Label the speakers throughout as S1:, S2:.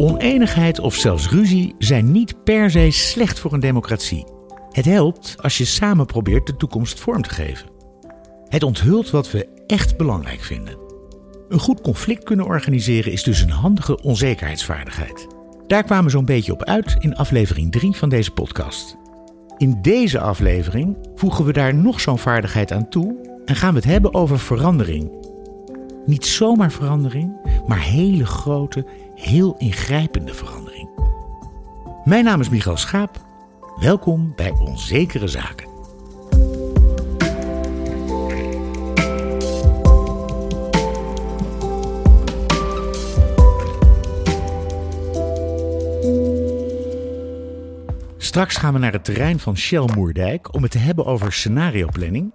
S1: Oneenigheid of zelfs ruzie zijn niet per se slecht voor een democratie. Het helpt als je samen probeert de toekomst vorm te geven. Het onthult wat we echt belangrijk vinden. Een goed conflict kunnen organiseren is dus een handige onzekerheidsvaardigheid. Daar kwamen we zo'n beetje op uit in aflevering 3 van deze podcast. In deze aflevering voegen we daar nog zo'n vaardigheid aan toe en gaan we het hebben over verandering. Niet zomaar verandering, maar hele grote, heel ingrijpende verandering. Mijn naam is Michael Schaap. Welkom bij Onzekere Zaken. Straks gaan we naar het terrein van Shell Moerdijk om het te hebben over scenarioplanning.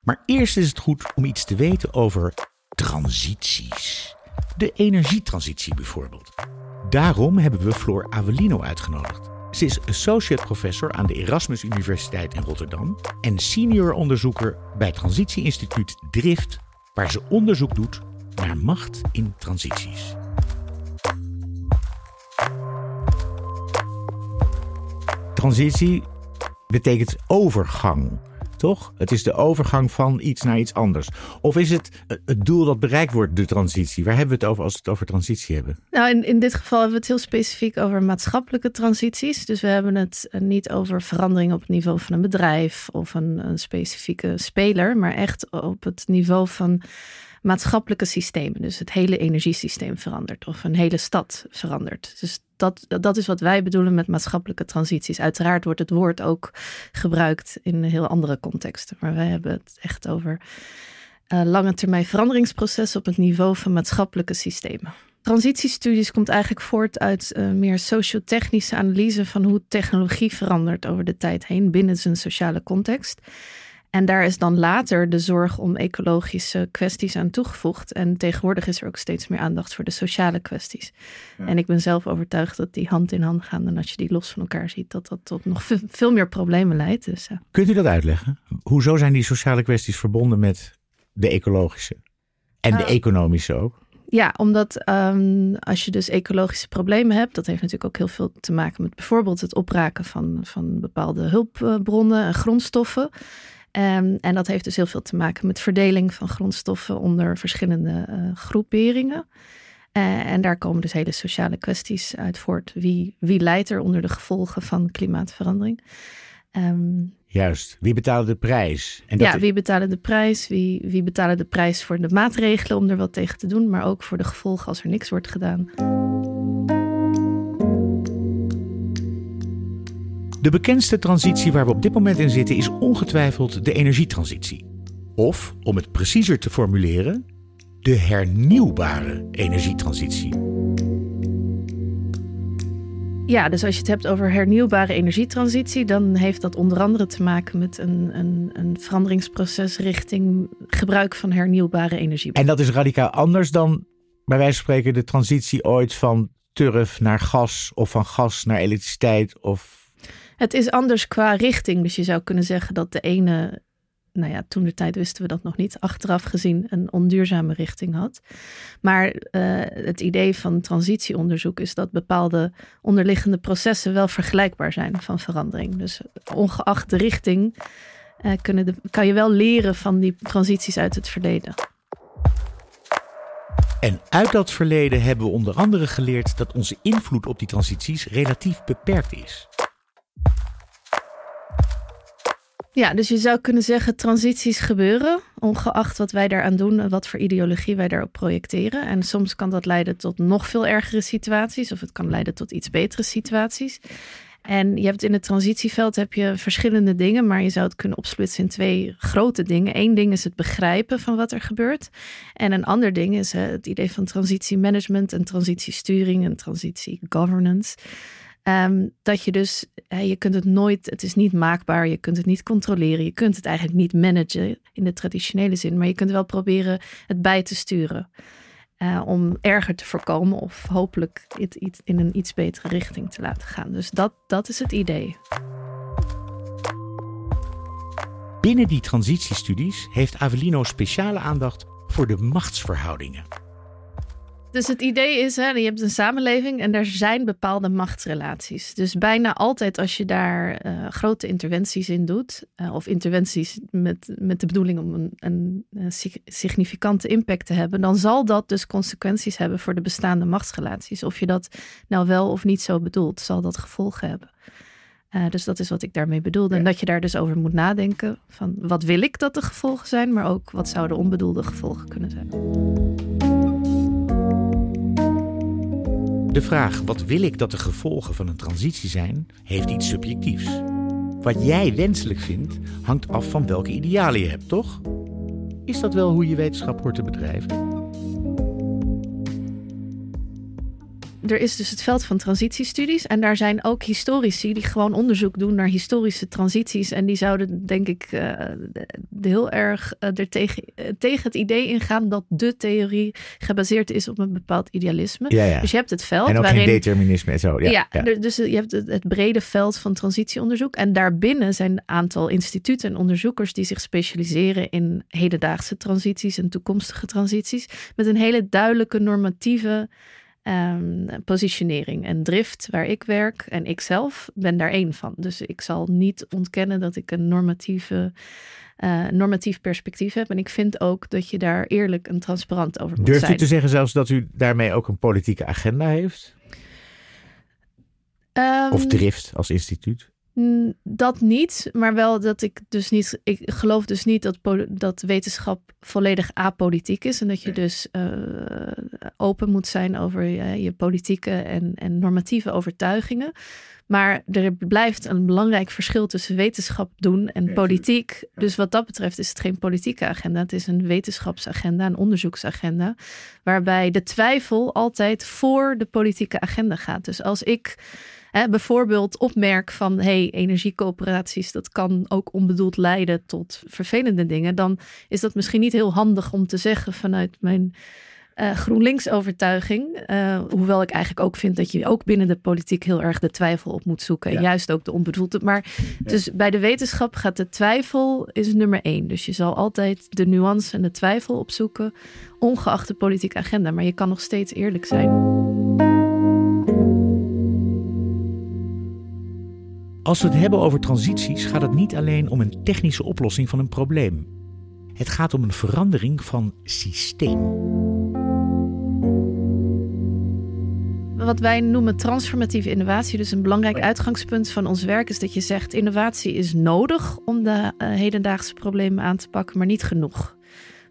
S1: Maar eerst is het goed om iets te weten over transities. De energietransitie bijvoorbeeld. Daarom hebben we Floor Avelino uitgenodigd. Ze is associate professor aan de Erasmus Universiteit in Rotterdam en senior onderzoeker bij Transitieinstituut Drift, waar ze onderzoek doet naar macht in transities. Transitie betekent overgang. Toch? Het is de overgang van iets naar iets anders. Of is het het doel dat bereikt wordt, de transitie? Waar hebben we het over als we het over transitie hebben?
S2: Nou, in, in dit geval hebben we het heel specifiek over maatschappelijke transities. Dus we hebben het niet over verandering op het niveau van een bedrijf of een, een specifieke speler, maar echt op het niveau van maatschappelijke systemen. Dus het hele energiesysteem verandert of een hele stad verandert. Dus dat, dat is wat wij bedoelen met maatschappelijke transities. Uiteraard wordt het woord ook gebruikt in heel andere contexten. Maar wij hebben het echt over uh, lange termijn veranderingsprocessen op het niveau van maatschappelijke systemen. Transitiestudies komt eigenlijk voort uit uh, meer sociotechnische analyse van hoe technologie verandert over de tijd heen binnen zijn sociale context. En daar is dan later de zorg om ecologische kwesties aan toegevoegd. En tegenwoordig is er ook steeds meer aandacht voor de sociale kwesties. En ik ben zelf overtuigd dat die hand in hand gaan. En als je die los van elkaar ziet, dat dat tot nog veel meer problemen leidt. Dus.
S1: Kunt u dat uitleggen? Hoezo zijn die sociale kwesties verbonden met de ecologische? En de uh, economische ook?
S2: Ja, omdat um, als je dus ecologische problemen hebt, dat heeft natuurlijk ook heel veel te maken met bijvoorbeeld het opraken van, van bepaalde hulpbronnen en grondstoffen. Um, en dat heeft dus heel veel te maken met verdeling van grondstoffen onder verschillende uh, groeperingen. Uh, en daar komen dus hele sociale kwesties uit voort. Wie, wie leidt er onder de gevolgen van klimaatverandering?
S1: Um, Juist, wie betaalt de prijs?
S2: En dat ja, wie betalen de prijs? Wie, wie betalen de prijs voor de maatregelen om er wat tegen te doen, maar ook voor de gevolgen als er niks wordt gedaan?
S1: De bekendste transitie waar we op dit moment in zitten is ongetwijfeld de energietransitie. Of, om het preciezer te formuleren, de hernieuwbare energietransitie.
S2: Ja, dus als je het hebt over hernieuwbare energietransitie, dan heeft dat onder andere te maken met een, een, een veranderingsproces richting gebruik van hernieuwbare energie.
S1: En dat is radicaal anders dan bij wijze van spreken de transitie ooit van turf naar gas of van gas naar elektriciteit of
S2: het is anders qua richting. Dus je zou kunnen zeggen dat de ene, nou ja, toen de tijd wisten we dat nog niet, achteraf gezien een onduurzame richting had. Maar uh, het idee van transitieonderzoek is dat bepaalde onderliggende processen wel vergelijkbaar zijn van verandering. Dus ongeacht de richting uh, kunnen de, kan je wel leren van die transities uit het verleden.
S1: En uit dat verleden hebben we onder andere geleerd dat onze invloed op die transities relatief beperkt is.
S2: Ja, dus je zou kunnen zeggen transities gebeuren, ongeacht wat wij daaraan doen en wat voor ideologie wij daarop projecteren. En soms kan dat leiden tot nog veel ergere situaties of het kan leiden tot iets betere situaties. En je hebt in het transitieveld heb je verschillende dingen, maar je zou het kunnen opsplitsen in twee grote dingen. Eén ding is het begrijpen van wat er gebeurt. En een ander ding is het idee van transitiemanagement en transitiesturing en transitie governance. Um, dat je dus, je kunt het nooit, het is niet maakbaar, je kunt het niet controleren, je kunt het eigenlijk niet managen in de traditionele zin, maar je kunt wel proberen het bij te sturen. Uh, om erger te voorkomen of hopelijk het, het in een iets betere richting te laten gaan. Dus dat, dat is het idee.
S1: Binnen die transitiestudies heeft Avelino speciale aandacht voor de machtsverhoudingen.
S2: Dus het idee is, hè, je hebt een samenleving en er zijn bepaalde machtsrelaties. Dus bijna altijd als je daar uh, grote interventies in doet, uh, of interventies met, met de bedoeling om een, een, een, significante impact te hebben, dan zal dat dus consequenties hebben voor de bestaande machtsrelaties. Of je dat nou wel of niet zo bedoelt, zal dat gevolgen hebben. Uh, dus dat is wat ik daarmee bedoelde. En dat je daar dus over moet nadenken van wat wil ik dat de gevolgen zijn, maar ook wat zouden onbedoelde gevolgen kunnen zijn.
S1: De vraag wat wil ik dat de gevolgen van een transitie zijn, heeft iets subjectiefs. Wat jij wenselijk vindt, hangt af van welke idealen je hebt, toch? Is dat wel hoe je wetenschap hoort te bedrijven?
S2: Er is dus het veld van transitiestudies. En daar zijn ook historici die gewoon onderzoek doen naar historische transities. En die zouden, denk ik, uh, heel erg uh, er tegen, uh, tegen het idee ingaan dat de theorie gebaseerd is op een bepaald idealisme.
S1: Ja, ja.
S2: Dus je hebt het veld.
S1: En ook
S2: waarin,
S1: geen determinisme en zo. Ja,
S2: ja, dus je hebt het, het, brede veld van transitieonderzoek. En daarbinnen zijn een aantal instituten en onderzoekers die zich specialiseren in hedendaagse transities en toekomstige transities. Met een hele duidelijke normatieve um, positionering en drift waar ik werk en ik zelf ben daar één van. Dus ik zal niet ontkennen dat ik een normatieve, uh, normatief perspectief heb. En ik vind ook dat je daar eerlijk en transparant over moet
S1: Durft
S2: zijn.
S1: Durft u te zeggen zelfs dat u daarmee ook een politieke agenda heeft?
S2: Um,
S1: of drift als instituut?
S2: Dat niet, maar wel dat ik dus niet. Ik geloof dus niet dat, dat wetenschap volledig apolitiek is. En dat je dus uh, open moet zijn over uh, je politieke en, en normatieve overtuigingen. Maar er blijft een belangrijk verschil tussen wetenschap doen en politiek. Dus wat dat betreft is het geen politieke agenda. Het is een wetenschapsagenda, een onderzoeksagenda. Waarbij de twijfel altijd voor de politieke agenda gaat. Dus als ik Hè, bijvoorbeeld opmerk van hey, energiecoöperaties, dat kan ook onbedoeld leiden tot vervelende dingen, dan is dat misschien niet heel handig om te zeggen vanuit mijn uh, GroenLinks-overtuiging. Uh, hoewel ik eigenlijk ook vind dat je ook binnen de politiek heel erg de twijfel op moet zoeken. En juist ook de onbedoelde. Maar dus bij de wetenschap gaat de twijfel is nummer één. Dus je zal altijd de nuance en de twijfel opzoeken, ongeacht de politieke agenda. Maar je kan nog steeds eerlijk zijn.
S1: Als we het hebben over transities, gaat het niet alleen om een technische oplossing van een probleem. Het gaat om een verandering van systeem.
S2: Wat wij noemen transformatieve innovatie, dus een belangrijk uitgangspunt van ons werk, is dat je zegt: innovatie is nodig om de uh, hedendaagse problemen aan te pakken, maar niet genoeg.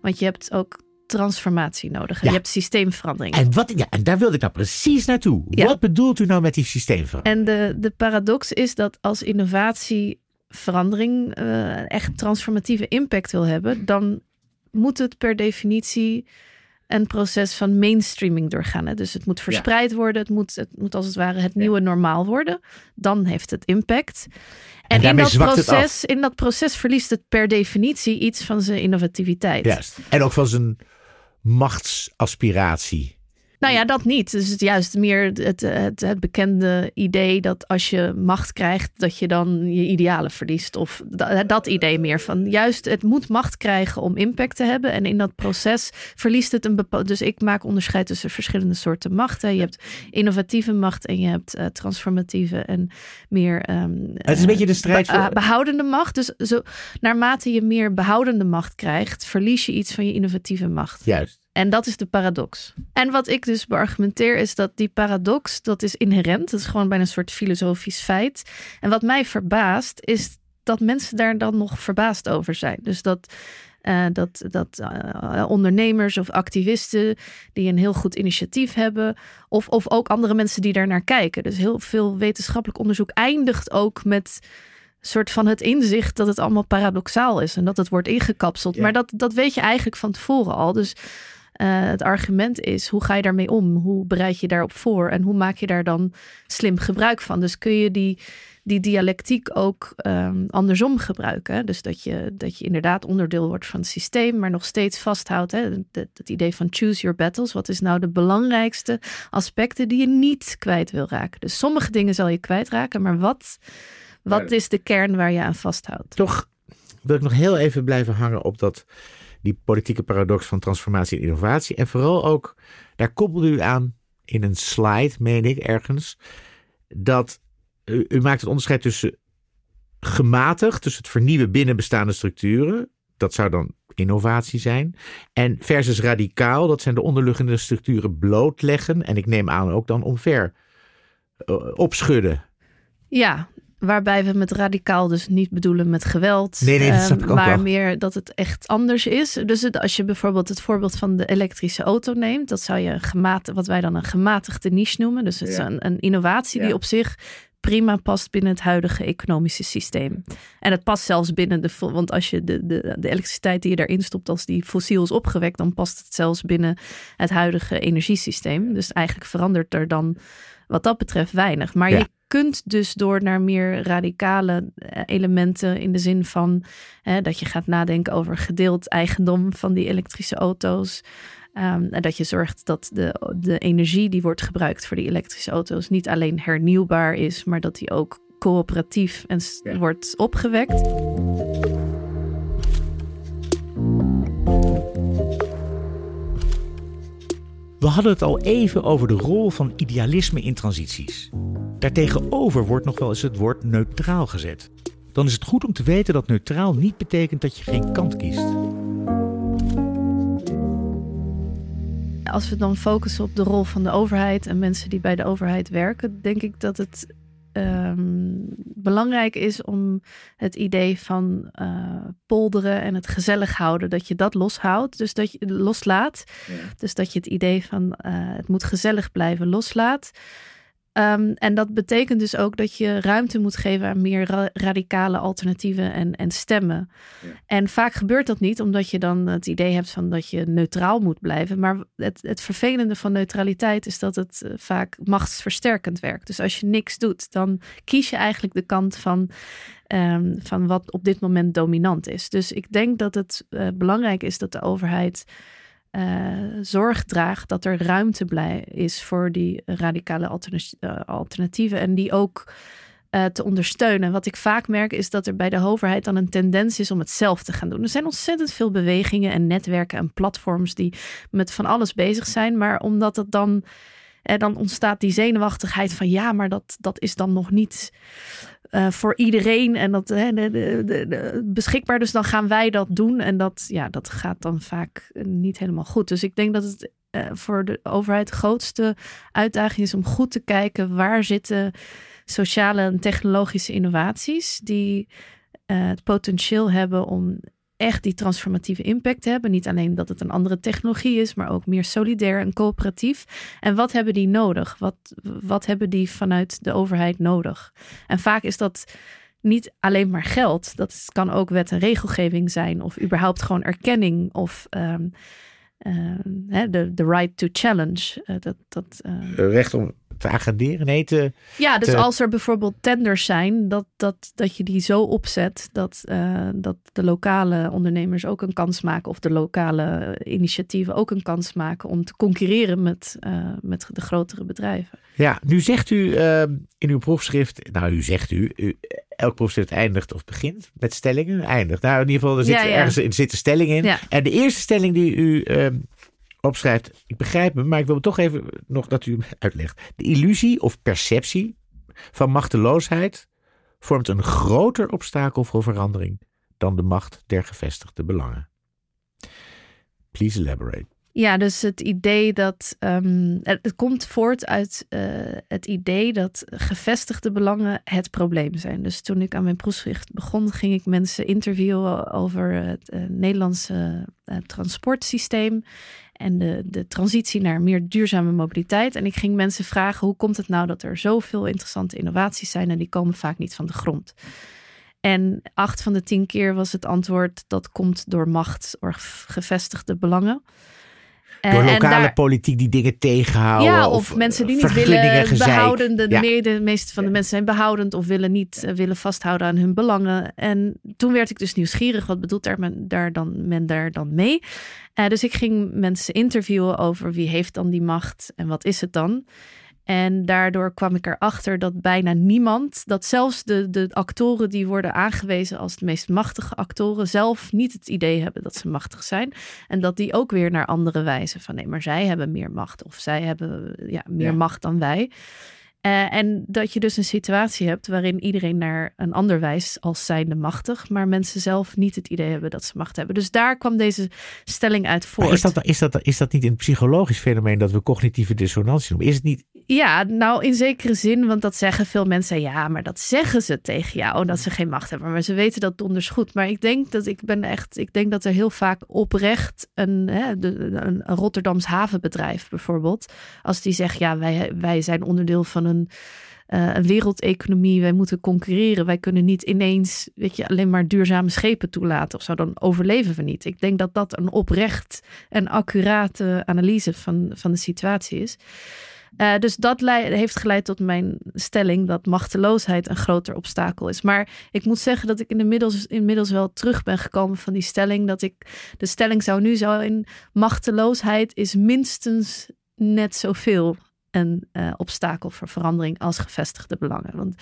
S2: Want je hebt ook transformatie nodig. Je hebt systeemverandering.
S1: En, wat, ja, en daar wilde ik nou precies naartoe. Wat bedoelt u nou met die systeemverandering?
S2: En de, de paradox is dat als innovatie verandering uh, echt transformatieve impact wil hebben, dan moet het per definitie een proces van mainstreaming doorgaan. Hè? Dus het moet verspreid worden, het moet, het moet als het ware het nieuwe normaal worden. Dan heeft het impact. En, en in, dat proces, in dat proces verliest het per definitie iets van zijn innovativiteit.
S1: Juist. En ook van zijn machtsaspiratie.
S2: Nou ja, dat niet. Dus het juist meer het, het, het, bekende idee dat als je macht krijgt, dat je dan je idealen verliest. Of dat, dat, idee meer van juist het moet macht krijgen om impact te hebben. En in dat proces verliest het een bepaald. Dus ik maak onderscheid tussen verschillende soorten machten. Je hebt innovatieve macht en je hebt uh, transformatieve en meer. Um,
S1: het is een beetje de strijd voor.
S2: Uh, behoudende macht. Dus zo, naarmate je meer behoudende macht krijgt, verlies je iets van je innovatieve macht.
S1: Juist.
S2: En dat is de paradox. En wat ik dus beargumenteer is dat die paradox, dat is inherent. Dat is gewoon bijna een soort filosofisch feit. En wat mij verbaast, is dat mensen daar dan nog verbaasd over zijn. Dus dat, uh, dat, dat uh, ondernemers of activisten die een heel goed initiatief hebben, of, of ook andere mensen die daar naar kijken. Dus heel veel wetenschappelijk onderzoek eindigt ook met soort van het inzicht dat het allemaal paradoxaal is en dat het wordt ingekapseld. Ja. Maar dat, dat weet je eigenlijk van tevoren al. Dus uh, het argument is, hoe ga je daarmee om? Hoe bereid je daarop voor? En hoe maak je daar dan slim gebruik van? Dus kun je die, die dialectiek ook um, andersom gebruiken. Dus dat je, dat je inderdaad onderdeel wordt van het systeem, maar nog steeds vasthoudt. Hè? Het, het idee van choose your battles. Wat is nou de belangrijkste aspecten die je niet kwijt wil raken? Dus sommige dingen zal je kwijtraken, maar wat, wat is de kern waar je aan vasthoudt?
S1: Toch wil ik nog heel even blijven hangen op dat die politieke paradox van transformatie en innovatie. En vooral ook daar koppelde u aan in een slide, meen ik, ergens, dat u, maakt het onderscheid tussen gematigd, dus het vernieuwen binnen bestaande structuren, dat zou dan innovatie zijn, en versus radicaal, dat zijn de onderliggende structuren blootleggen en ik neem aan ook dan omver uh, opschudden.
S2: Ja, Waarbij we met radicaal dus niet bedoelen met geweld.
S1: Nee, nee, dat snap ik ook
S2: maar
S1: wel.
S2: meer dat het echt anders is. Dus het, als je bijvoorbeeld het voorbeeld van de elektrische auto neemt, dat zou je gematigd, wat wij dan een gematigde niche noemen. Dus het is een, een innovatie die op zich prima past binnen het huidige economische systeem. En het past zelfs binnen de. Want als je de, de, de elektriciteit die je daarin stopt, als die fossiel is opgewekt, dan past het zelfs binnen het huidige energiesysteem. Dus eigenlijk verandert er dan wat dat betreft weinig. Maar
S1: Ja.
S2: je kunt dus door naar meer radicale eh, elementen in de zin van hè, dat je gaat nadenken over gedeeld eigendom van die elektrische auto's. Ehm, en dat je zorgt dat de, de energie die wordt gebruikt voor die elektrische auto's niet alleen hernieuwbaar is, maar dat die ook coöperatief en wordt opgewekt.
S1: We hadden het al even over de rol van idealisme in transities. Daartegenover wordt nog wel eens het woord neutraal gezet. Dan is het goed om te weten dat neutraal niet betekent dat je geen kant kiest.
S2: Als we dan focussen op de rol van de overheid en mensen die bij de overheid werken, denk ik dat het ehm, belangrijk is om het idee van eh, polderen en het gezellig houden, dat je dat loshoudt, dus dat je loslaat. Dus dat je het idee van eh, het moet gezellig blijven loslaat. Ehm, en dat betekent dus ook dat je ruimte moet geven aan meer ra- radicale alternatieven en, en stemmen. En vaak gebeurt dat niet, omdat je dan het idee hebt van dat je neutraal moet blijven. Maar het, het vervelende van neutraliteit is dat het eh, vaak machtsversterkend werkt. Dus als je niks doet, dan kies je eigenlijk de kant van, ehm, van wat op dit moment dominant is. Dus ik denk dat het eh, belangrijk is dat de overheid eh, zorg draagt dat er ruimte blij is voor die radicale alterna- eh, alternatieven en die ook eh, te ondersteunen. Wat ik vaak merk is dat er bij de overheid dan een tendens is om het zelf te gaan doen. Er zijn ontzettend veel bewegingen en netwerken en platforms die met van alles bezig zijn, maar omdat het dan eh, dan ontstaat die zenuwachtigheid van ja, maar dat, dat is dan nog niet eh, voor iedereen en dat de, beschikbaar. Dus dan gaan wij dat doen. En dat, ja, dat gaat dan vaak eh, niet helemaal goed. Dus ik denk dat het voor de overheid de grootste uitdaging is om goed te kijken waar zitten sociale en technologische innovaties die het potentieel hebben om echt die transformatieve impact hebben. Niet alleen dat het een andere technologie is, maar ook meer solidair en coöperatief. En wat hebben die nodig? Wat, wat hebben die vanuit de overheid nodig? En vaak is dat niet alleen maar geld. Dat kan ook wet en regelgeving zijn, of überhaupt gewoon erkenning, of ehm, ehm, de, de right to challenge. Eh, dat, dat, eh,
S1: Recht om te agenderen, nee, te...
S2: ja, dus
S1: te-
S2: als er bijvoorbeeld tenders zijn, dat, dat, dat je die zo opzet dat, eh, dat de lokale ondernemers ook een kans maken, of de lokale initiatieven ook een kans maken om te concurreren met, eh, met de grotere bedrijven.
S1: Ja, nu zegt u eh, in uw proefschrift, nou u zegt u, u elk proefschrift eindigt of begint met stellingen, eindigt. Nou in ieder geval, er zit
S2: Ja, ja.
S1: ergens in, zit een stelling in.
S2: Ja.
S1: En de eerste stelling die u eh, opschrijft, ik begrijp hem, maar ik wil toch even nog dat u uitlegt. De illusie of perceptie van machteloosheid vormt een groter obstakel voor verandering dan de macht der gevestigde belangen. Please elaborate.
S2: Ja, dus het idee dat. ehm, het, het komt voort uit eh, het idee dat gevestigde belangen het probleem zijn. Dus toen ik aan mijn proefschrift begon, ging ik mensen interviewen over het eh, Nederlandse eh, transportsysteem. En de, de transitie naar meer duurzame mobiliteit. En ik ging mensen vragen: hoe komt het nou dat er zoveel interessante innovaties zijn en die komen vaak niet van de grond? En acht van de tien keer was het antwoord dat komt door macht of gevestigde belangen.
S1: Door
S2: Eh,
S1: lokale
S2: daar-
S1: politiek die dingen tegenhouden.
S2: ja, of, mensen die niet
S1: vergunningen
S2: willen behouden. De,
S1: Ja.
S2: de meeste van de mensen zijn behoudend of willen niet eh, willen vasthouden aan hun belangen. En toen werd ik dus nieuwsgierig. Wat bedoelt daar men, daar dan, men daar dan mee? Eh, dus ik ging mensen interviewen over wie heeft dan die macht en wat is het dan? En daardoor kwam ik erachter dat bijna niemand, dat zelfs de, de actoren die worden aangewezen als de meest machtige actoren, zelf niet het idee hebben dat ze machtig zijn. En dat die ook weer naar andere wijzen van nee, maar zij hebben meer macht of zij hebben ja, meer macht dan wij. Uh, en dat je dus een situatie hebt waarin iedereen naar een ander wijst als zijnde machtig, maar mensen zelf niet het idee hebben dat ze macht hebben. Dus daar kwam deze stelling uit voort.
S1: is dat, is, dat, is dat niet een psychologisch fenomeen dat we cognitieve dissonantie noemen? Is het niet
S2: ja, nou in zekere zin, want dat zeggen veel mensen. Ja, maar dat zeggen ze tegen jou, dat ze geen macht hebben. Maar ze weten dat donders goed. Maar ik denk dat ik ben echt, ik denk dat er heel vaak oprecht een, hè, een, Rotterdams havenbedrijf bijvoorbeeld, als die zegt, ja, wij, wij zijn onderdeel van een, uh, een wereldeconomie, wij moeten concurreren. Wij kunnen niet ineens, weet je, alleen maar duurzame schepen toelaten of zo, dan overleven we niet. Ik denk dat dat een oprecht en accurate analyse van, van de situatie is. Uh, dus dat heeft geleid tot mijn stelling dat machteloosheid een groter obstakel is. Maar ik moet zeggen dat ik inmiddels, inmiddels wel terug ben gekomen van die stelling. Dat ik de stelling zou nu zo in machteloosheid is minstens net zoveel een uh, obstakel voor verandering als gevestigde belangen. Want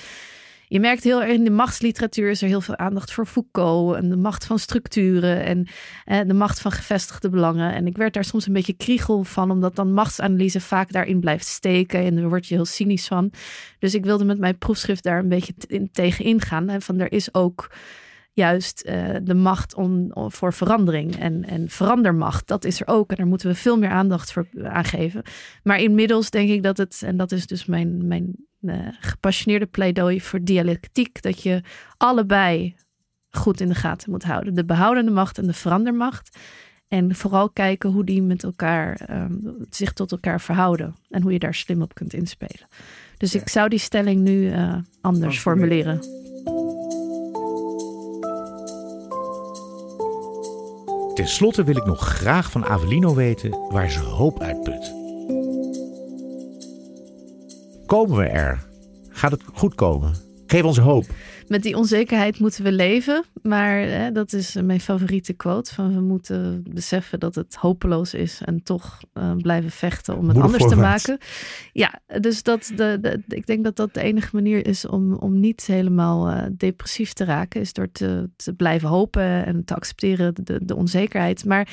S2: je merkt heel erg in de machtsliteratuur is er heel veel aandacht voor Foucault en de macht van structuren en eh, de macht van gevestigde belangen. En ik werd daar soms een beetje kriegel van, omdat dan machtsanalyse vaak daarin blijft steken en daar word je heel cynisch van. Dus ik wilde met mijn proefschrift daar een beetje tegen ingaan. En van er is ook juist uh, de macht om, voor verandering en, en verandermacht. Dat is er ook en daar moeten we veel meer aandacht voor aangeven. Maar inmiddels denk ik dat het, en dat is dus mijn, mijn gepassioneerde pleidooi voor dialectiek, dat je allebei goed in de gaten moet houden. De behoudende macht en de verandermacht. En vooral kijken hoe die met elkaar um, zich tot elkaar verhouden. En hoe je daar slim op kunt inspelen. Dus ik zou die stelling nu uh, anders formuleren.
S1: Ten slotte wil ik nog graag van Avelino weten waar ze hoop uitput. Komen we er? Gaat het goed komen? Geef ons hoop.
S2: Met die onzekerheid moeten we leven. Maar hè, dat is mijn favoriete quote. Van we moeten beseffen dat het hopeloos is. En toch uh, blijven vechten om het anders te maken. Ja, dus dat de, de, ik denk dat dat de enige manier is om, om niet helemaal uh, depressief te raken. Is door te, te blijven hopen en te accepteren de, de onzekerheid. Maar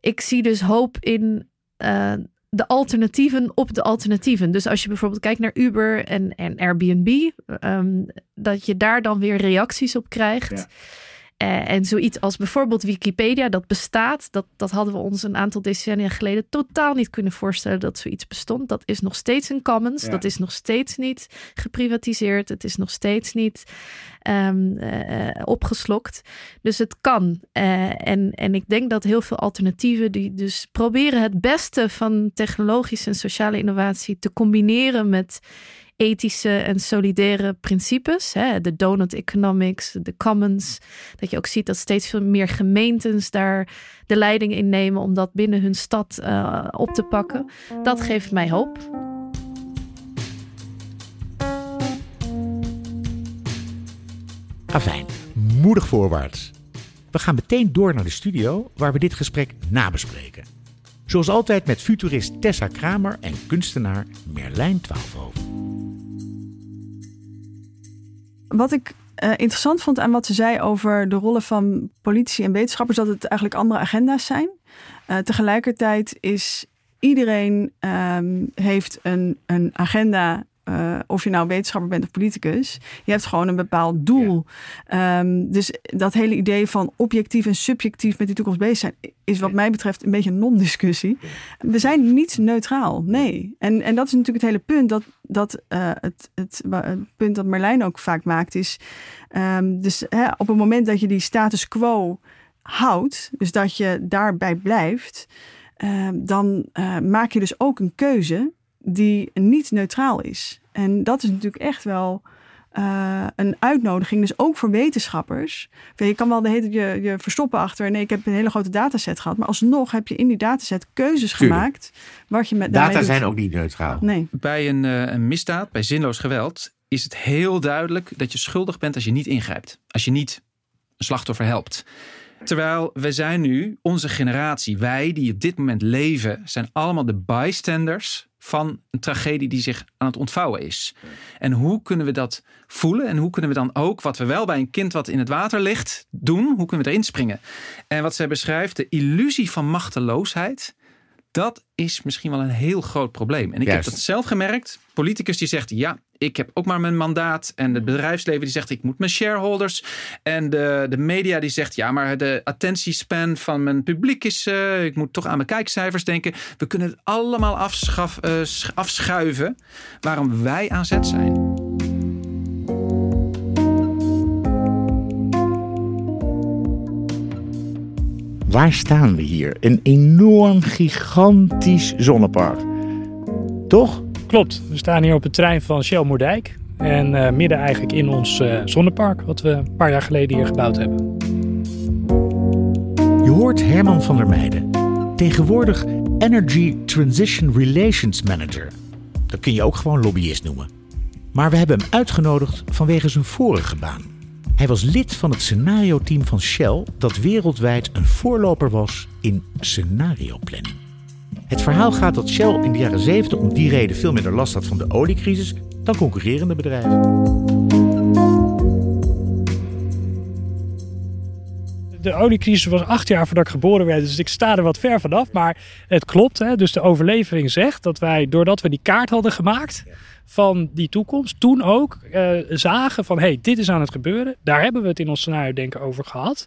S2: ik zie dus hoop in uh, de alternatieven op de alternatieven. Dus als je bijvoorbeeld kijkt naar Uber en, en Airbnb, um, dat je daar dan weer reacties op krijgt. Uh, en zoiets als bijvoorbeeld Wikipedia, dat bestaat. Dat, dat hadden we ons een aantal decennia geleden totaal niet kunnen voorstellen dat zoiets bestond. Dat is nog steeds een commons. Dat is nog steeds niet geprivatiseerd. Het is nog steeds niet um, uh, opgeslokt. Dus het kan. Uh, en, en ik denk dat heel veel alternatieven die dus proberen het beste van technologische en sociale innovatie te combineren met ethische en solidaire principes. Hè? De donut economics, de commons. Dat je ook ziet dat steeds veel meer gemeentes daar de leiding in nemen om dat binnen hun stad uh, op te pakken. Dat geeft mij hoop.
S1: Afijn, moedig voorwaarts. We gaan meteen door naar de studio waar we dit gesprek nabespreken. Zoals altijd met futurist Tessa Kramer en kunstenaar Merlijn Twaalfhoven.
S3: Wat ik uh, interessant vond aan wat ze zei over de rollen van politici en wetenschappers, dat het eigenlijk andere agenda's zijn. Uh, tegelijkertijd is iedereen um, heeft een, een agenda of je nou wetenschapper bent of politicus. Je hebt gewoon een bepaald doel. Ja. Um, dus dat hele idee van objectief en subjectief met die toekomst bezig zijn, is wat mij betreft een beetje een non-discussie. We zijn niet neutraal, nee. En, en dat is natuurlijk het hele punt. Dat, dat uh, het, het, het, punt dat Marlijn ook vaak maakt is. Um, dus hè, op het moment dat je die status quo houdt, dus dat je daarbij blijft, uh, dan uh, maak je dus ook een keuze die niet neutraal is. En dat is natuurlijk echt wel uh, een uitnodiging, dus ook voor wetenschappers. Je kan wel de hele je, je verstoppen achter. Nee, ik heb een hele grote dataset gehad. Maar alsnog heb je in die dataset keuzes gemaakt. Wat je met
S1: Data zijn ook niet neutraal.
S3: Nee.
S4: Bij een, uh, een misdaad, bij zinloos geweld, is het heel duidelijk dat je schuldig bent als je niet ingrijpt. Als je niet een slachtoffer helpt. Terwijl we zijn nu, onze generatie, wij die op dit moment leven, zijn allemaal de bystanders van een tragedie die zich aan het ontvouwen is. En hoe kunnen we dat voelen? En hoe kunnen we dan ook, wat we wel bij een kind wat in het water ligt, doen? Hoe kunnen we erin springen? En wat zij beschrijft, de illusie van machteloosheid dat is misschien wel een heel groot probleem. En ik heb dat zelf gemerkt. Politicus die zegt, ja, ik heb ook maar mijn mandaat. En het bedrijfsleven die zegt, ik moet mijn shareholders. En de, de media die zegt, ja, maar de attentiespan van mijn publiek is... Uh, ik moet toch aan mijn kijkcijfers denken. We kunnen het allemaal afschaf, uh, afschuiven waarom wij aan zet zijn.
S1: Waar staan we hier? Een enorm, gigantisch zonnepark. Toch?
S5: Klopt. We staan hier op het trein van Shell Moerdijk. En uh, midden eigenlijk in ons uh, zonnepark, wat we een paar jaar geleden hier gebouwd hebben.
S1: Je hoort Herman van der Meijden. Tegenwoordig Energy Transition Relations Manager. Dat kun je ook gewoon lobbyist noemen. Maar we hebben hem uitgenodigd vanwege zijn vorige baan. Hij was lid van het scenario-team van Shell, dat wereldwijd een voorloper was in scenario-planning. Het verhaal gaat dat Shell in de jaren 70 om die reden veel minder last had van de oliecrisis dan concurrerende bedrijven.
S5: De oliecrisis was acht jaar voordat ik geboren werd, dus ik sta er wat ver vanaf. Maar het klopt, hè? dus de overlevering zegt dat wij, doordat we die kaart hadden gemaakt, van die toekomst toen ook uh, zagen van hey, dit is aan het gebeuren. Daar hebben we het in ons scenario denken over gehad.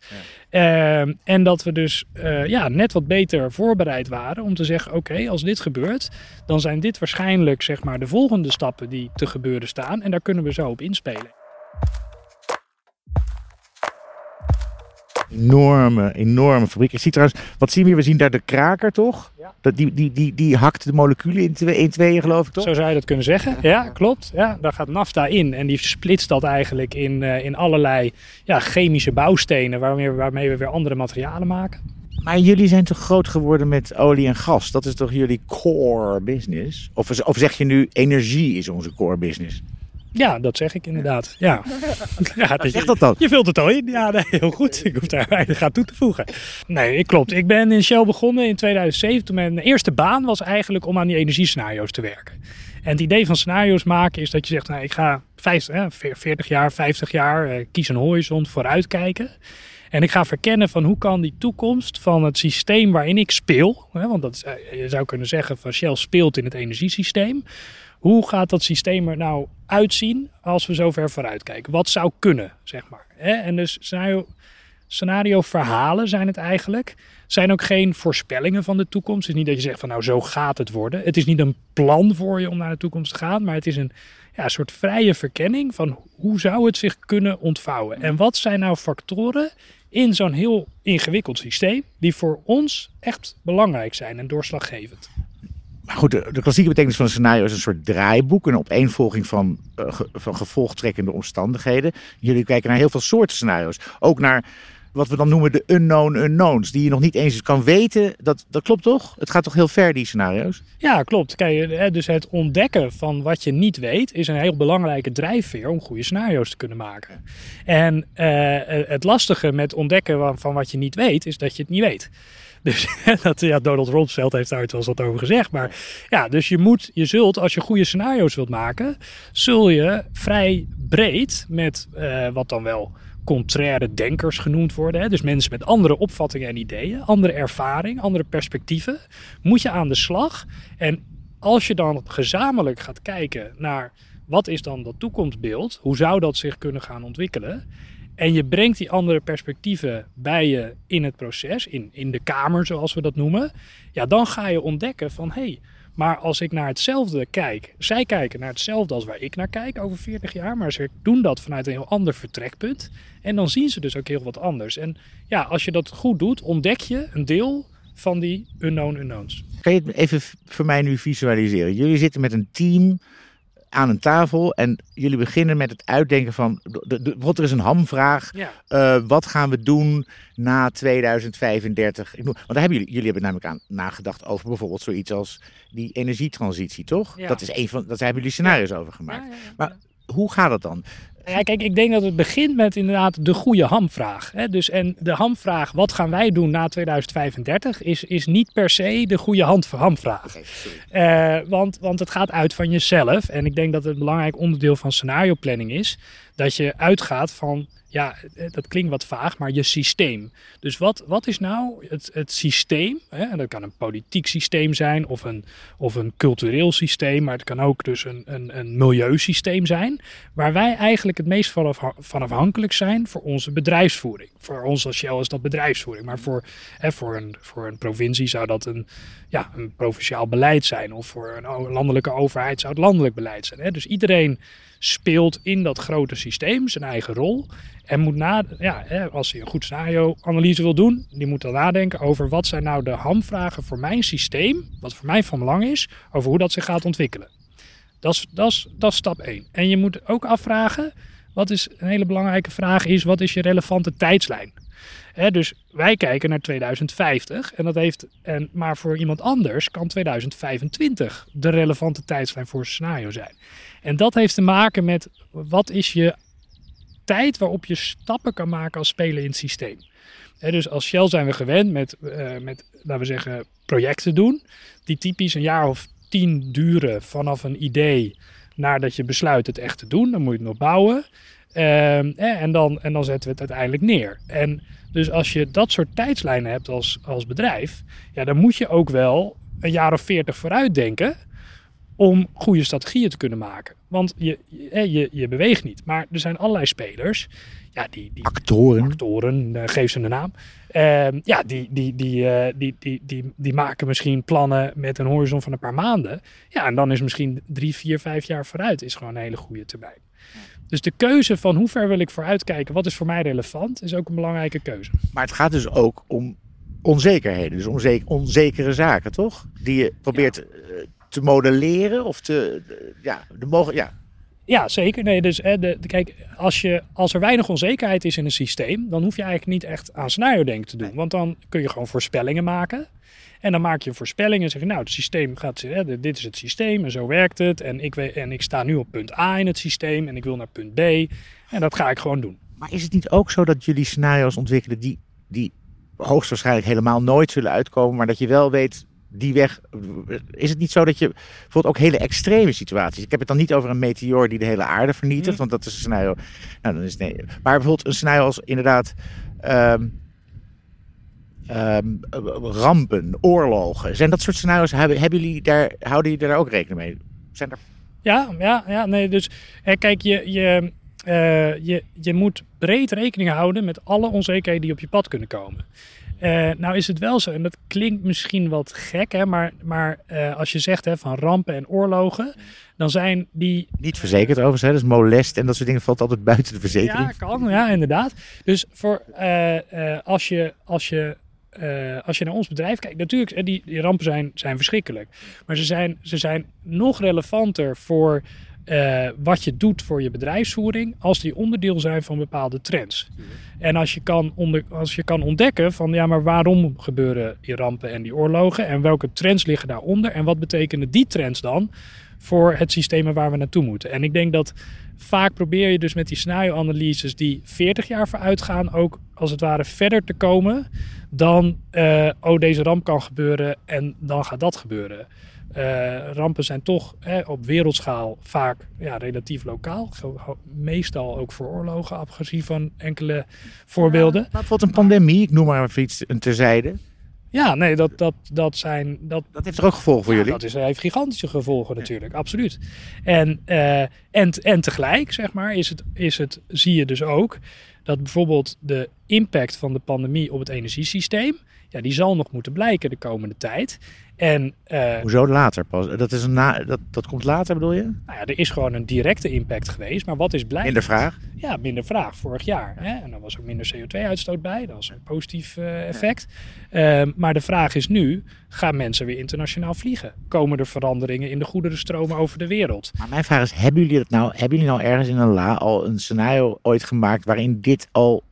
S5: Ja. Uh, en dat we dus uh, ja, net wat beter voorbereid waren om te zeggen oké, als dit gebeurt, dan zijn dit waarschijnlijk zeg maar de volgende stappen die te gebeuren staan. En daar kunnen we zo op inspelen.
S1: Enorme, enorme fabriek. Ik zie trouwens, wat zien we hier? We zien daar de kraker, toch? Ja. Dat, die, die, die, die hakt de moleculen in, twee, in tweeën, geloof ik, toch?
S5: Zo zou je dat kunnen zeggen. Ja, klopt. Ja, daar gaat nafta in. En die splitst dat eigenlijk in, uh, in allerlei ja, chemische bouwstenen... Waarmee, waarmee we weer andere materialen maken.
S1: Maar jullie zijn toch groot geworden met olie en gas? Dat is toch jullie core business? Of, of zeg je nu, energie is onze core business?
S5: Ja, dat zeg ik inderdaad. Ja.
S1: ja dat zeg dat dan?
S5: Je vult het al in. Ja, nee, heel goed. Ik hoef daar weinig aan toe te voegen. Nee, klopt. Ik ben in Shell begonnen in 2007. Mijn eerste baan was eigenlijk om aan die energiescenario's te werken. En het idee van scenario's maken is dat je zegt, nou, ik ga 50, 40 jaar, 50 jaar, eh, kies een horizon, vooruitkijken. En ik ga verkennen van hoe kan die toekomst van het systeem waarin ik speel, hè, want dat eh, je zou kunnen zeggen van Shell speelt in het energiesysteem. Hoe gaat dat systeem er nou uitzien als we zo ver vooruit kijken? Wat zou kunnen, zeg maar. En dus scenario, scenario verhalen zijn het eigenlijk. Zijn ook geen voorspellingen van de toekomst. Het is niet dat je zegt van nou zo gaat het worden. Het is niet een plan voor je om naar de toekomst te gaan. Maar het is een ja, soort vrije verkenning van hoe zou het zich kunnen ontvouwen. En wat zijn nou factoren in zo'n heel ingewikkeld systeem die voor ons echt belangrijk zijn en doorslaggevend.
S1: Maar goed, de, klassieke betekenis van een scenario is een soort draaiboek. Een opeenvolging van, uh, van gevolgtrekkende omstandigheden. Jullie kijken naar heel veel soorten scenario's. Ook naar wat we dan noemen de unknown unknowns. Die je nog niet eens kan weten. Dat, dat klopt toch? Het gaat toch heel ver, die scenario's?
S5: Ja, klopt. Kijk, dus het ontdekken van wat je niet weet... is een heel belangrijke drijfveer om goede scenario's te kunnen maken. En uh, het lastige met ontdekken van wat je niet weet... is dat je het niet weet. Dus dat, ja, Donald Rumsfeld heeft daar wel eens wat over gezegd. Maar ja, dus je moet, je zult, als je goede scenario's wilt maken, zul je vrij breed met wat dan wel contraire denkers genoemd worden. Hè? Dus mensen met andere opvattingen en ideeën, andere ervaring, andere perspectieven, moet je aan de slag. En als je dan gezamenlijk gaat kijken naar wat is dan dat toekomstbeeld, hoe zou dat zich kunnen gaan ontwikkelen, en je brengt die andere perspectieven bij je in het proces, in, in de kamer zoals we dat noemen. Ja, dan ga je ontdekken van hé, hey, maar als ik naar hetzelfde kijk, zij kijken naar hetzelfde als waar ik naar kijk over 40 jaar, maar ze doen dat vanuit een heel ander vertrekpunt. En dan zien ze dus ook heel wat anders. En ja, als je dat goed doet, ontdek je een deel van die unknown unknowns.
S1: Kan je het even voor mij nu visualiseren? Jullie zitten met een team aan een tafel en jullie beginnen met het uitdenken van, wat er is een hamvraag, ja. uh, wat gaan we doen na 2035? Want daar hebben jullie, jullie hebben namelijk aan nagedacht over bijvoorbeeld zoiets als die energietransitie, toch? Ja. Dat is een van, daar hebben jullie scenario's over gemaakt. Maar hoe gaat het dan?
S5: Ja, kijk, ik denk dat het begint met inderdaad de goede hamvraag. Hè? Dus, en de hamvraag, wat gaan wij doen na 2035, is, is niet per se de goede hand, hamvraag. Uh, want, want het gaat uit van jezelf. En ik denk dat het een belangrijk onderdeel van scenario planning is, dat je uitgaat van ja, eh, dat klinkt wat vaag, maar je systeem. Dus wat, wat is nou het, het systeem? Hè? Dat kan een politiek systeem zijn of een, of een cultureel systeem, maar het kan ook dus een, een, een milieusysteem zijn, waar wij eigenlijk het meest van, van afhankelijk zijn voor onze bedrijfsvoering. Voor ons als Shell is dat bedrijfsvoering, maar voor, hè, voor, een, voor een provincie zou dat een, ja, een provinciaal beleid zijn, of voor een landelijke overheid zou het landelijk beleid zijn. Hè? Dus iedereen speelt in dat grote systeem zijn eigen rol. En moet na, ja, als hij een goed scenario-analyse wil doen, die moet dan nadenken over wat zijn nou de hamvragen voor mijn systeem, wat voor mij van belang is, over hoe dat zich gaat ontwikkelen. Dat is, dat is, dat stap 1. En je moet ook afvragen, wat is een hele belangrijke vraag is, wat is je relevante tijdslijn? dus wij kijken naar 2050 en dat heeft, en, maar voor iemand anders kan 2025 de relevante tijdslijn voor een scenario zijn. En dat heeft te maken met wat is je tijd waarop je stappen kan maken als speler in het systeem. dus als Shell zijn we gewend met, uh, met, laten we zeggen, projecten doen. Die typisch een jaar of tien duren vanaf een idee naar dat je besluit het echt te doen. Dan moet je het nog bouwen. Ehm, en, dan, en dan zetten we het uiteindelijk neer. En dus als je dat soort tijdslijnen hebt als, als bedrijf, ja, dan moet je ook wel een jaar of veertig vooruit denken om goede strategieën te kunnen maken. Want je, je, je beweegt niet. Maar er zijn allerlei spelers. Ja, die, die
S1: actoren.
S5: Actoren, uh, geef ze een naam. Uh, ja, die, die, die, uh, die, die, die, die maken misschien plannen met een horizon van een paar maanden. Ja, en dan is misschien drie, vier, vijf jaar vooruit is gewoon een hele goede termijn. Dus de keuze van hoe ver wil ik vooruit kijken, wat is voor mij relevant, is ook een belangrijke keuze.
S1: Maar het gaat dus ook om onzekerheden, dus onzeker, onzekere zaken, toch? Die je probeert ja. Te modelleren of te, ja, de mogen, ja.
S5: Ja, zeker. Nee, dus hè, de, kijk, als, je, als er weinig onzekerheid is in een systeem, dan hoef je eigenlijk niet echt aan scenario denken te doen. Want dan kun je gewoon voorspellingen maken. En dan maak je voorspellingen en zeg je, nou, het systeem gaat, hè, dit is het systeem en zo werkt het. En ik, weet, en ik sta nu op punt A in het systeem en ik wil naar punt B. En dat ga ik gewoon doen.
S1: Maar is het niet ook zo dat jullie scenario's ontwikkelen die, die hoogstwaarschijnlijk helemaal nooit zullen uitkomen, maar dat je wel weet die weg. Is het niet zo dat je bijvoorbeeld ook hele extreme situaties. Ik heb het dan niet over een meteoor die de hele aarde vernietigt, mm. want dat is een scenario. Nou, dan is nee. Maar bijvoorbeeld een scenario als inderdaad. Um, um, rampen, oorlogen. Zijn dat soort scenario's? Hebben, hebben jullie daar, houden jullie daar ook rekening mee? Zijn er...
S5: Ja, ja, ja, nee. Dus kijk, je, je, uh, je, je moet breed rekening houden met alle onzekerheden die op je pad kunnen komen. Uh, nou is het wel zo, en dat klinkt misschien wat gek, hè, maar, maar uh, als je zegt hè, van rampen en oorlogen, dan zijn die...
S1: Niet verzekerd overigens, hè? dus molest en dat soort dingen valt altijd buiten de verzekering.
S5: Ja, kan, ja, inderdaad. Dus voor, uh, als, je, als, je, als je naar ons bedrijf kijkt, natuurlijk, die, die rampen zijn, zijn verschrikkelijk, maar ze zijn, ze zijn nog relevanter voor uh, wat je doet voor je bedrijfsvoering als die onderdeel zijn van bepaalde trends. En als je, kan onder, als je kan ontdekken van ja, maar waarom gebeuren die rampen en die oorlogen en welke trends liggen daaronder en wat betekenen die trends dan voor het systeem waar we naartoe moeten. En ik denk dat vaak probeer je dus met die scenario-analyses die 40 jaar vooruit gaan ook als het ware verder te komen dan uh, oh deze ramp kan gebeuren en dan gaat dat gebeuren. Uh, rampen zijn toch op wereldschaal vaak ja, relatief lokaal. Meestal ook voor oorlogen, afgezien van enkele voorbeelden. Ja,
S1: bijvoorbeeld een pandemie, ik noem maar even iets terzijde.
S5: Ja, nee, dat, dat, dat zijn.
S1: Dat, dat heeft er ook gevolgen voor jullie?
S5: Dat is, heeft gigantische gevolgen natuurlijk, absoluut. En, uh, en, en tegelijk, zeg maar, is het, is het, zie je dus ook dat bijvoorbeeld de impact van de pandemie op het energiesysteem ja, die zal nog moeten blijken de komende tijd. En,
S1: uh, Hoezo later pas? Dat, is een na, dat, dat komt later bedoel je?
S5: Nou ja, er is gewoon een directe impact geweest. Maar wat is blijkbaar?
S1: Minder vraag?
S5: Ja, minder vraag vorig jaar. Hè? En dan was ook minder CO2-uitstoot bij. Dat was een positief uh, effect. Ja. Uh, maar de vraag is nu, gaan mensen weer internationaal vliegen? Komen er veranderingen in de goederenstromen over de wereld?
S1: Maar mijn vraag is, hebben jullie, dat nou, hebben jullie nou ergens in een la al een scenario ooit gemaakt waarin dit al,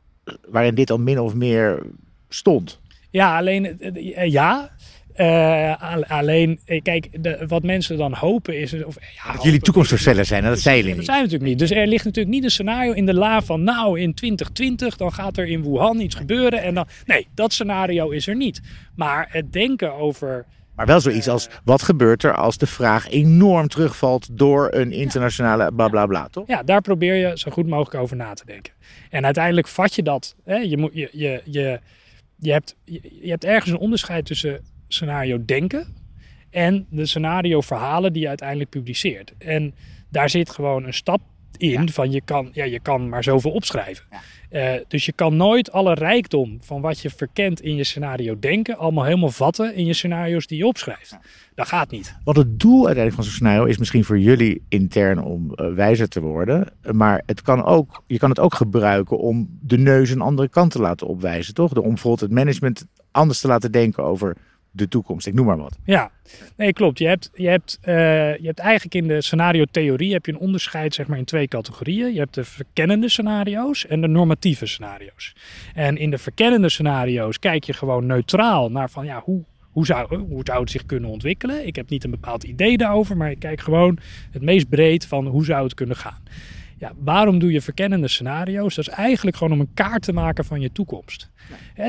S1: waarin dit al min of meer stond?
S5: Ja, alleen eh, ja. Uh, alleen, eh, kijk, de, wat mensen dan hopen is... Of,
S1: ja, dat jullie toekomstvoorspellers zijn, dat zijn jullie niet.
S5: Dat zijn we natuurlijk niet. Dus er ligt natuurlijk niet een scenario in de la van... nou, in 2020 dan gaat er in Wuhan iets gebeuren. En dan, nee, dat scenario is er niet. Maar het denken over...
S1: Maar wel zoiets als, wat gebeurt er als de vraag enorm terugvalt door een internationale bla bla bla, toch?
S5: Ja, daar probeer je zo goed mogelijk over na te denken. En uiteindelijk vat je dat. Hè? Je, moet, je, je, je, je, hebt, je, hebt ergens een onderscheid tussen scenario denken en de scenario verhalen die je uiteindelijk publiceert. En daar zit gewoon een stap in van je kan, ja, je kan maar zoveel opschrijven. Uh, dus je kan nooit alle rijkdom van wat je verkent in je scenario denken, allemaal helemaal vatten in je scenario's die je opschrijft. Dat gaat niet.
S1: Wat het doel uiteindelijk van zo'n scenario is misschien voor jullie intern om uh, wijzer te worden. Maar het kan ook, je kan het ook gebruiken om de neus een andere kant te laten opwijzen, toch? Om bijvoorbeeld het management anders te laten denken over de toekomst. Ik noem maar wat.
S5: Ja, nee, klopt. Je hebt, je hebt, uh, je hebt eigenlijk in de scenario-theorie heb je een onderscheid zeg maar, in twee categorieën. Je hebt de verkennende scenario's en de normatieve scenario's. En in de verkennende scenario's kijk je gewoon neutraal naar van ja, hoe, hoe zou, hoe zou het zich kunnen ontwikkelen. Ik heb niet een bepaald idee daarover, maar ik kijk gewoon het meest breed van hoe zou het kunnen gaan. Ja, waarom doe je verkennende scenario's? Dat is eigenlijk gewoon om een kaart te maken van je toekomst.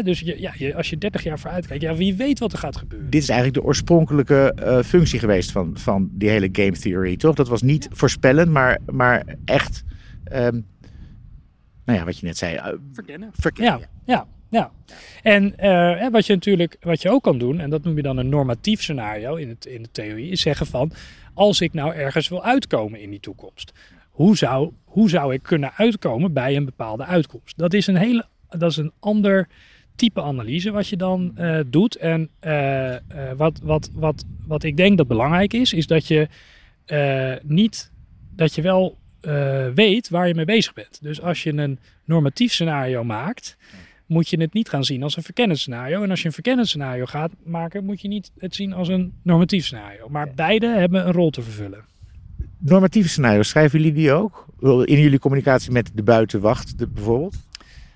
S5: dus je, ja, je, als je 30 jaar vooruit kijkt, ja, wie weet wat er gaat gebeuren.
S1: Dit is eigenlijk de oorspronkelijke uh, functie geweest van, van die hele game theory, toch? Dat was niet voorspellen, maar, maar echt, um, nou ja, wat je net zei. Uh,
S5: verkennen. verkennen. Ja, ja. ja. En uh, wat je natuurlijk, wat je ook kan doen, en dat noem je dan een normatief scenario in, het, in de theorie, is zeggen van, als ik nou ergens wil uitkomen in die toekomst, hoe zou, hoe zou ik kunnen uitkomen bij een bepaalde uitkomst? Dat is een hele, dat is een ander type analyse wat je dan uh, doet. En uh, uh, wat, wat, wat, wat ik denk dat belangrijk is, is dat je niet, dat je wel weet waar je mee bezig bent. Dus als je een normatief scenario maakt, moet je het niet gaan zien als een verkennend scenario. En als je een verkennend scenario gaat maken, moet je niet het zien als een normatief scenario. Maar beide hebben een rol te vervullen
S1: normatieve scenario's, schrijven jullie die ook? In jullie communicatie met de buitenwacht bijvoorbeeld?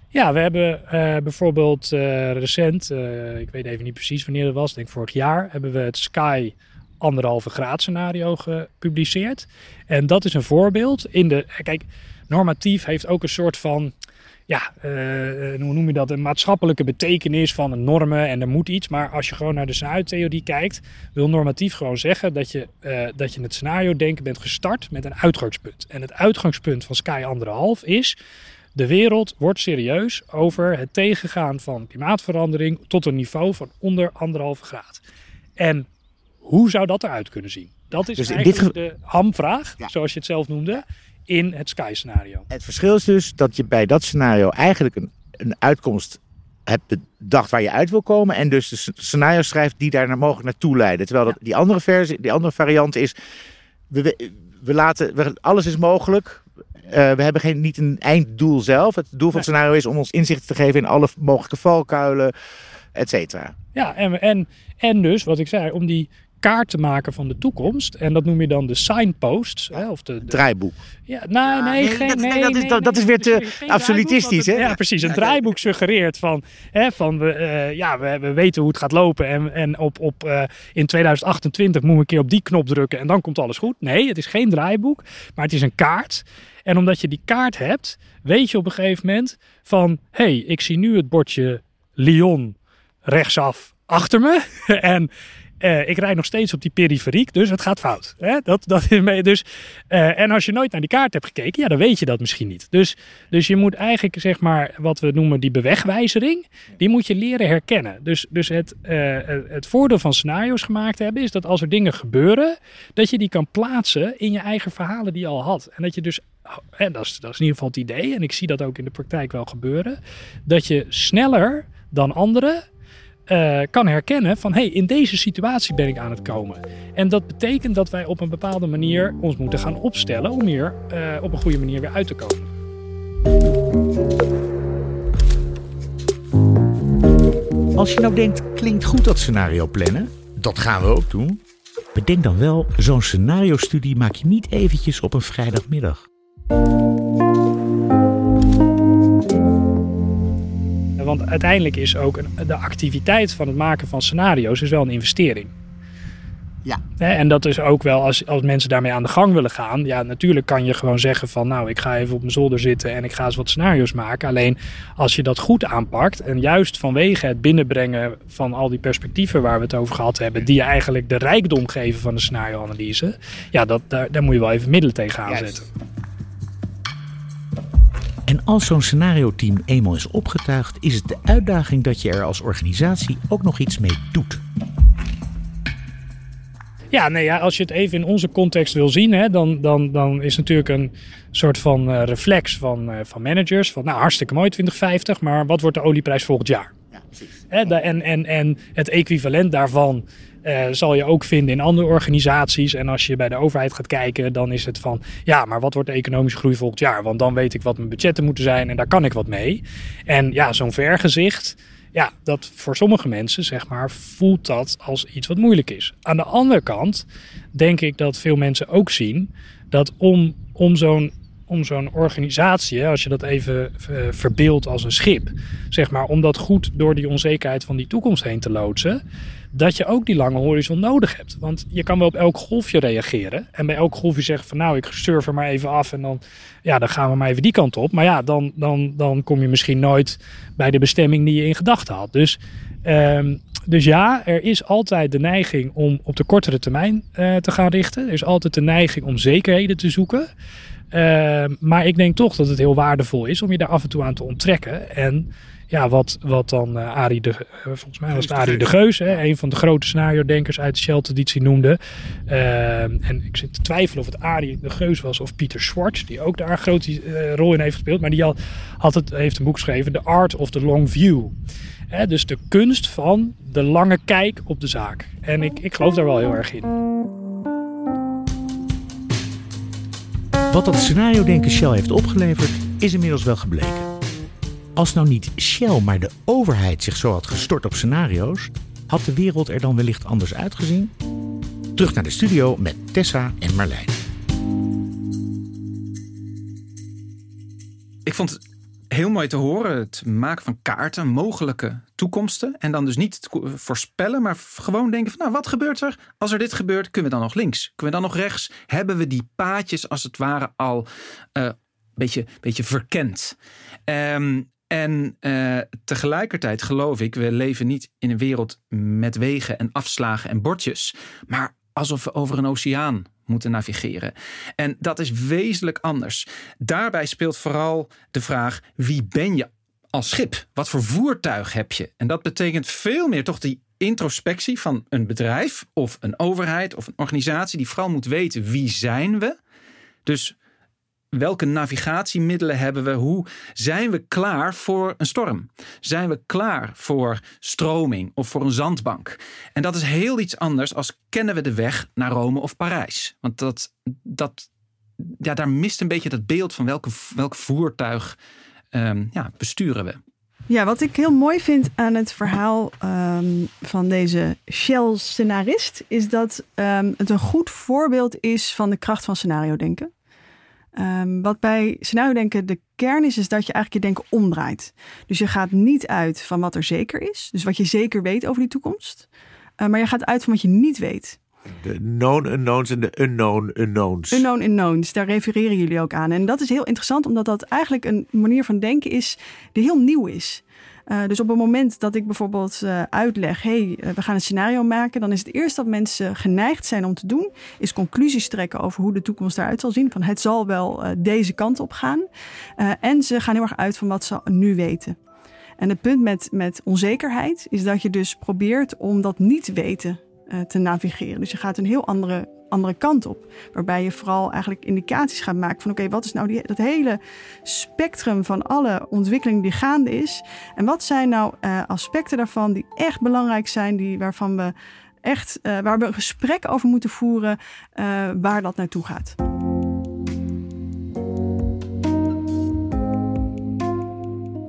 S5: Ja, we hebben uh, bijvoorbeeld uh, recent, uh, ik weet even niet precies wanneer dat was, denk vorig jaar, hebben we het Sky anderhalve graad scenario gepubliceerd. En dat is een voorbeeld in de. Kijk, normatief heeft ook een soort van ja, uh, hoe noem je dat, een maatschappelijke betekenis van normen en er moet iets. Maar als je gewoon naar de scenario-theorie kijkt, wil normatief gewoon zeggen dat je, uh, dat je het scenario denken bent gestart met een uitgangspunt. En het uitgangspunt van Sky anderhalf is, de wereld wordt serieus over het tegengaan van klimaatverandering tot een niveau van onder anderhalve graad. En hoe zou dat eruit kunnen zien? Dat is dus eigenlijk de hamvraag, zoals je het zelf noemde in het Sky-scenario.
S1: Het verschil is dus dat je bij dat scenario eigenlijk een, een uitkomst hebt bedacht waar je uit wil komen. En dus de scenario schrijft die daar naar mogelijk naartoe leiden. Terwijl dat, die, andere versie, die andere variant is, we, we laten, we, alles is mogelijk. Uh, we hebben geen, niet een einddoel zelf. Het doel van het scenario is om ons inzicht te geven in alle mogelijke valkuilen, et cetera.
S5: Ja, en, en, en dus wat ik zei, om die kaart te maken van de toekomst. En dat noem je dan de signposts. Hè, of de,
S1: Draaiboek.
S5: Ja, nou, nee, geen, dat, nee,
S1: dat, is, dat, dat is weer te absolutistisch. Hè?
S5: Ja, precies. Een draaiboek suggereert van, hè, van we, uh, ja, we, we weten hoe het gaat lopen. En, en op, op, uh, in 2028 moeten we een keer op die knop drukken en dan komt alles goed. Nee, het is geen draaiboek, maar het is een kaart. En omdat je die kaart hebt, weet je op een gegeven moment van... hé, hey, ik zie nu het bordje Lyon rechtsaf achter me. en uh, ik rijd nog steeds op die periferiek, dus het gaat fout. Hè? Dat, dat dus, uh, en als je nooit naar die kaart hebt gekeken, ja, dan weet je dat misschien niet. Dus, dus je moet eigenlijk, zeg maar, wat we noemen die bewegwijzering, die moet je leren herkennen. Dus, dus het, uh, het voordeel van scenario's gemaakt hebben, is dat als er dingen gebeuren, dat je die kan plaatsen in je eigen verhalen die je al had. En dat je dus en dat is in ieder geval het idee, en ik zie dat ook in de praktijk wel gebeuren, dat je sneller dan anderen uh, kan herkennen van hé, hey, in deze situatie ben ik aan het komen. En dat betekent dat wij op een bepaalde manier ons moeten gaan opstellen om hier uh, op een goede manier weer uit te komen.
S1: Als je nou denkt, klinkt goed dat scenario plannen, dat gaan we ook doen. Bedenk dan wel, zo'n scenario-studie maak je niet eventjes op een vrijdagmiddag
S5: want uiteindelijk is ook een, de activiteit van het maken van scenario's is wel een investering.
S1: Ja.
S5: En dat is ook wel als, als mensen daarmee aan de gang willen gaan. Ja, natuurlijk kan je gewoon zeggen van nou, ik ga even op mijn zolder zitten en ik ga eens wat scenario's maken. Alleen als je dat goed aanpakt en juist vanwege het binnenbrengen van al die perspectieven waar we het over gehad hebben, die je eigenlijk de rijkdom geven van de scenarioanalyse. Ja, dat, daar, daar moet je wel even middelen tegen aanzetten.
S1: En als zo'n scenario-team eenmaal is opgetuigd, is het de uitdaging dat je er als organisatie ook nog iets mee doet.
S5: Ja, nee, ja, als je het even in onze context wil zien, hè, dan, dan, dan is natuurlijk een soort van uh, reflex van, uh, van managers. Van nou, hartstikke mooi 2050, maar wat wordt de olieprijs volgend jaar? Ja, precies. Hè, en, en, en het equivalent daarvan uh, zal je ook vinden in andere organisaties. En als je bij de overheid gaat kijken, dan is het van ja, maar wat wordt de economische groei volgend jaar? Want dan weet ik wat mijn budgetten moeten zijn en daar kan ik wat mee. En ja, zo'n vergezicht ja, dat voor sommige mensen, zeg maar, voelt dat als iets wat moeilijk is. Aan de andere kant denk ik dat veel mensen ook zien dat om, om zo'n om zo'n organisatie, als je dat even uh, verbeeldt als een schip, zeg maar, om dat goed door die onzekerheid van die toekomst heen te loodsen, dat je ook die lange horizon nodig hebt. Want je kan wel op elk golfje reageren. En bij elk golfje zeggen van nou, ik surf er maar even af en dan, ja, dan gaan we maar even die kant op. Maar ja, dan, dan, dan kom je misschien nooit bij de bestemming die je in gedachten had. Dus, um, dus ja, er is altijd de neiging om op de kortere termijn uh, te gaan richten. Er is altijd de neiging om zekerheden te zoeken. Uh, maar ik denk toch dat het heel waardevol is om je daar af en toe aan te onttrekken. En ja, wat, wat dan uh, Arie de, uh, volgens mij was het Arie de Geus, hè, een van de grote scenario-denkers uit de Shell-traditie noemde. Uh, en ik zit te twijfelen of het Arie de Geus was of Pieter Schwartz, die ook daar een grote rol in heeft gespeeld. Maar die had, had het, heeft een boek geschreven, The Art of the Long View. Hè, dus de kunst van de lange kijk op de zaak. En ik, ik geloof daar wel heel erg in.
S1: Wat dat scenario-denken Shell heeft opgeleverd, is inmiddels wel gebleken. Als nou niet Shell, maar de overheid zich zo had gestort op scenario's, had de wereld er dan wellicht anders uitgezien? Terug naar de studio met Tessa en Marlijn.
S4: Ik vond het heel mooi te horen, het maken van kaarten, mogelijke toekomsten. En dan dus niet voorspellen, maar gewoon denken van nou, wat gebeurt er? Als er dit gebeurt, kunnen we dan nog links? Kunnen we dan nog rechts? Hebben we die paadjes als het ware al een uh, beetje, beetje verkend? Um, en uh, tegelijkertijd geloof ik, we leven niet in een wereld met wegen en afslagen en bordjes, maar alsof we over een oceaan moeten navigeren. En dat is wezenlijk anders. Daarbij speelt vooral de vraag: wie ben je als schip? Wat voor voertuig heb je? En dat betekent veel meer toch die introspectie van een bedrijf of een overheid of een organisatie die vooral moet weten wie zijn we. Dus welke navigatiemiddelen hebben we? Hoe zijn we klaar voor een storm? Zijn we klaar voor stroming of voor een zandbank? En dat is heel iets anders als kennen we de weg naar Rome of Parijs. Want dat, dat, ja, daar mist een beetje dat beeld van welke, welk voertuig um, ja, besturen we.
S3: Ja, wat ik heel mooi vind aan het verhaal um, van deze Shell-scenarist, is dat um, het een goed voorbeeld is van de kracht van scenario denken. Um, wat bij scenario denken de kern is, is dat je eigenlijk je denken omdraait. Dus je gaat niet uit van wat er zeker is, dus wat je zeker weet over die toekomst, uh, maar je gaat uit van wat je niet weet.
S6: De known unknowns en de unknown unknowns.
S3: Unknown unknowns, daar refereren jullie ook aan. En dat is heel interessant, omdat dat eigenlijk een manier van denken is die heel nieuw is. Uh, dus op het moment dat ik bijvoorbeeld uh, uitleg, hey, uh, we gaan een scenario maken, dan is het eerste dat mensen geneigd zijn om te doen, is conclusies trekken over hoe de toekomst eruit zal zien. Van het zal wel deze kant op gaan. en ze gaan heel erg uit van wat ze nu weten. En het punt met, met onzekerheid is dat je dus probeert om dat niet weten te navigeren. Dus je gaat een heel andere andere kant op. Waarbij je vooral eigenlijk indicaties gaat maken van oké, wat is nou die, dat hele spectrum van alle ontwikkeling die gaande is. En wat zijn nou uh, aspecten daarvan die echt belangrijk zijn, die, waarvan we echt, uh, waar we een gesprek over moeten voeren, uh, waar dat naartoe gaat.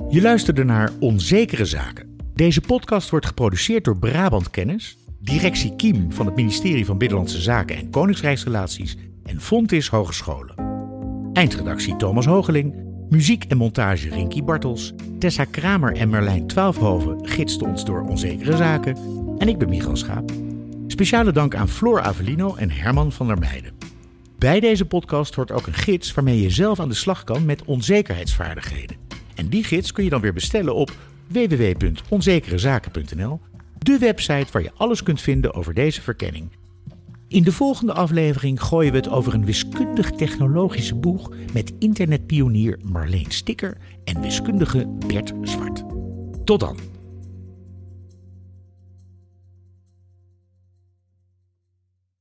S1: Je luisterde naar Onzekere Zaken. Deze podcast wordt geproduceerd door Brabant Kennis Directie Kiem van het ministerie van Binnenlandse Zaken en Koningsrijksrelaties en Fontis Hogescholen. Eindredactie Thomas Hogeling. Muziek en montage Rinky Bartels. Tessa Kramer en Merlijn Twaalfhoven gidsten ons door onzekere zaken. En ik ben Michael Schaap. Speciale dank aan Floor Avelino en Herman van der Meijden. Bij deze podcast hoort ook een gids waarmee je zelf aan de slag kan met onzekerheidsvaardigheden. En die gids kun je dan weer bestellen op www.onzekerezaken.nl, de website waar je alles kunt vinden over deze verkenning. In de volgende aflevering gooien we het over een wiskundig-technologische boeg met internetpionier Marleen Sticker en wiskundige Bert Zwart. Tot dan!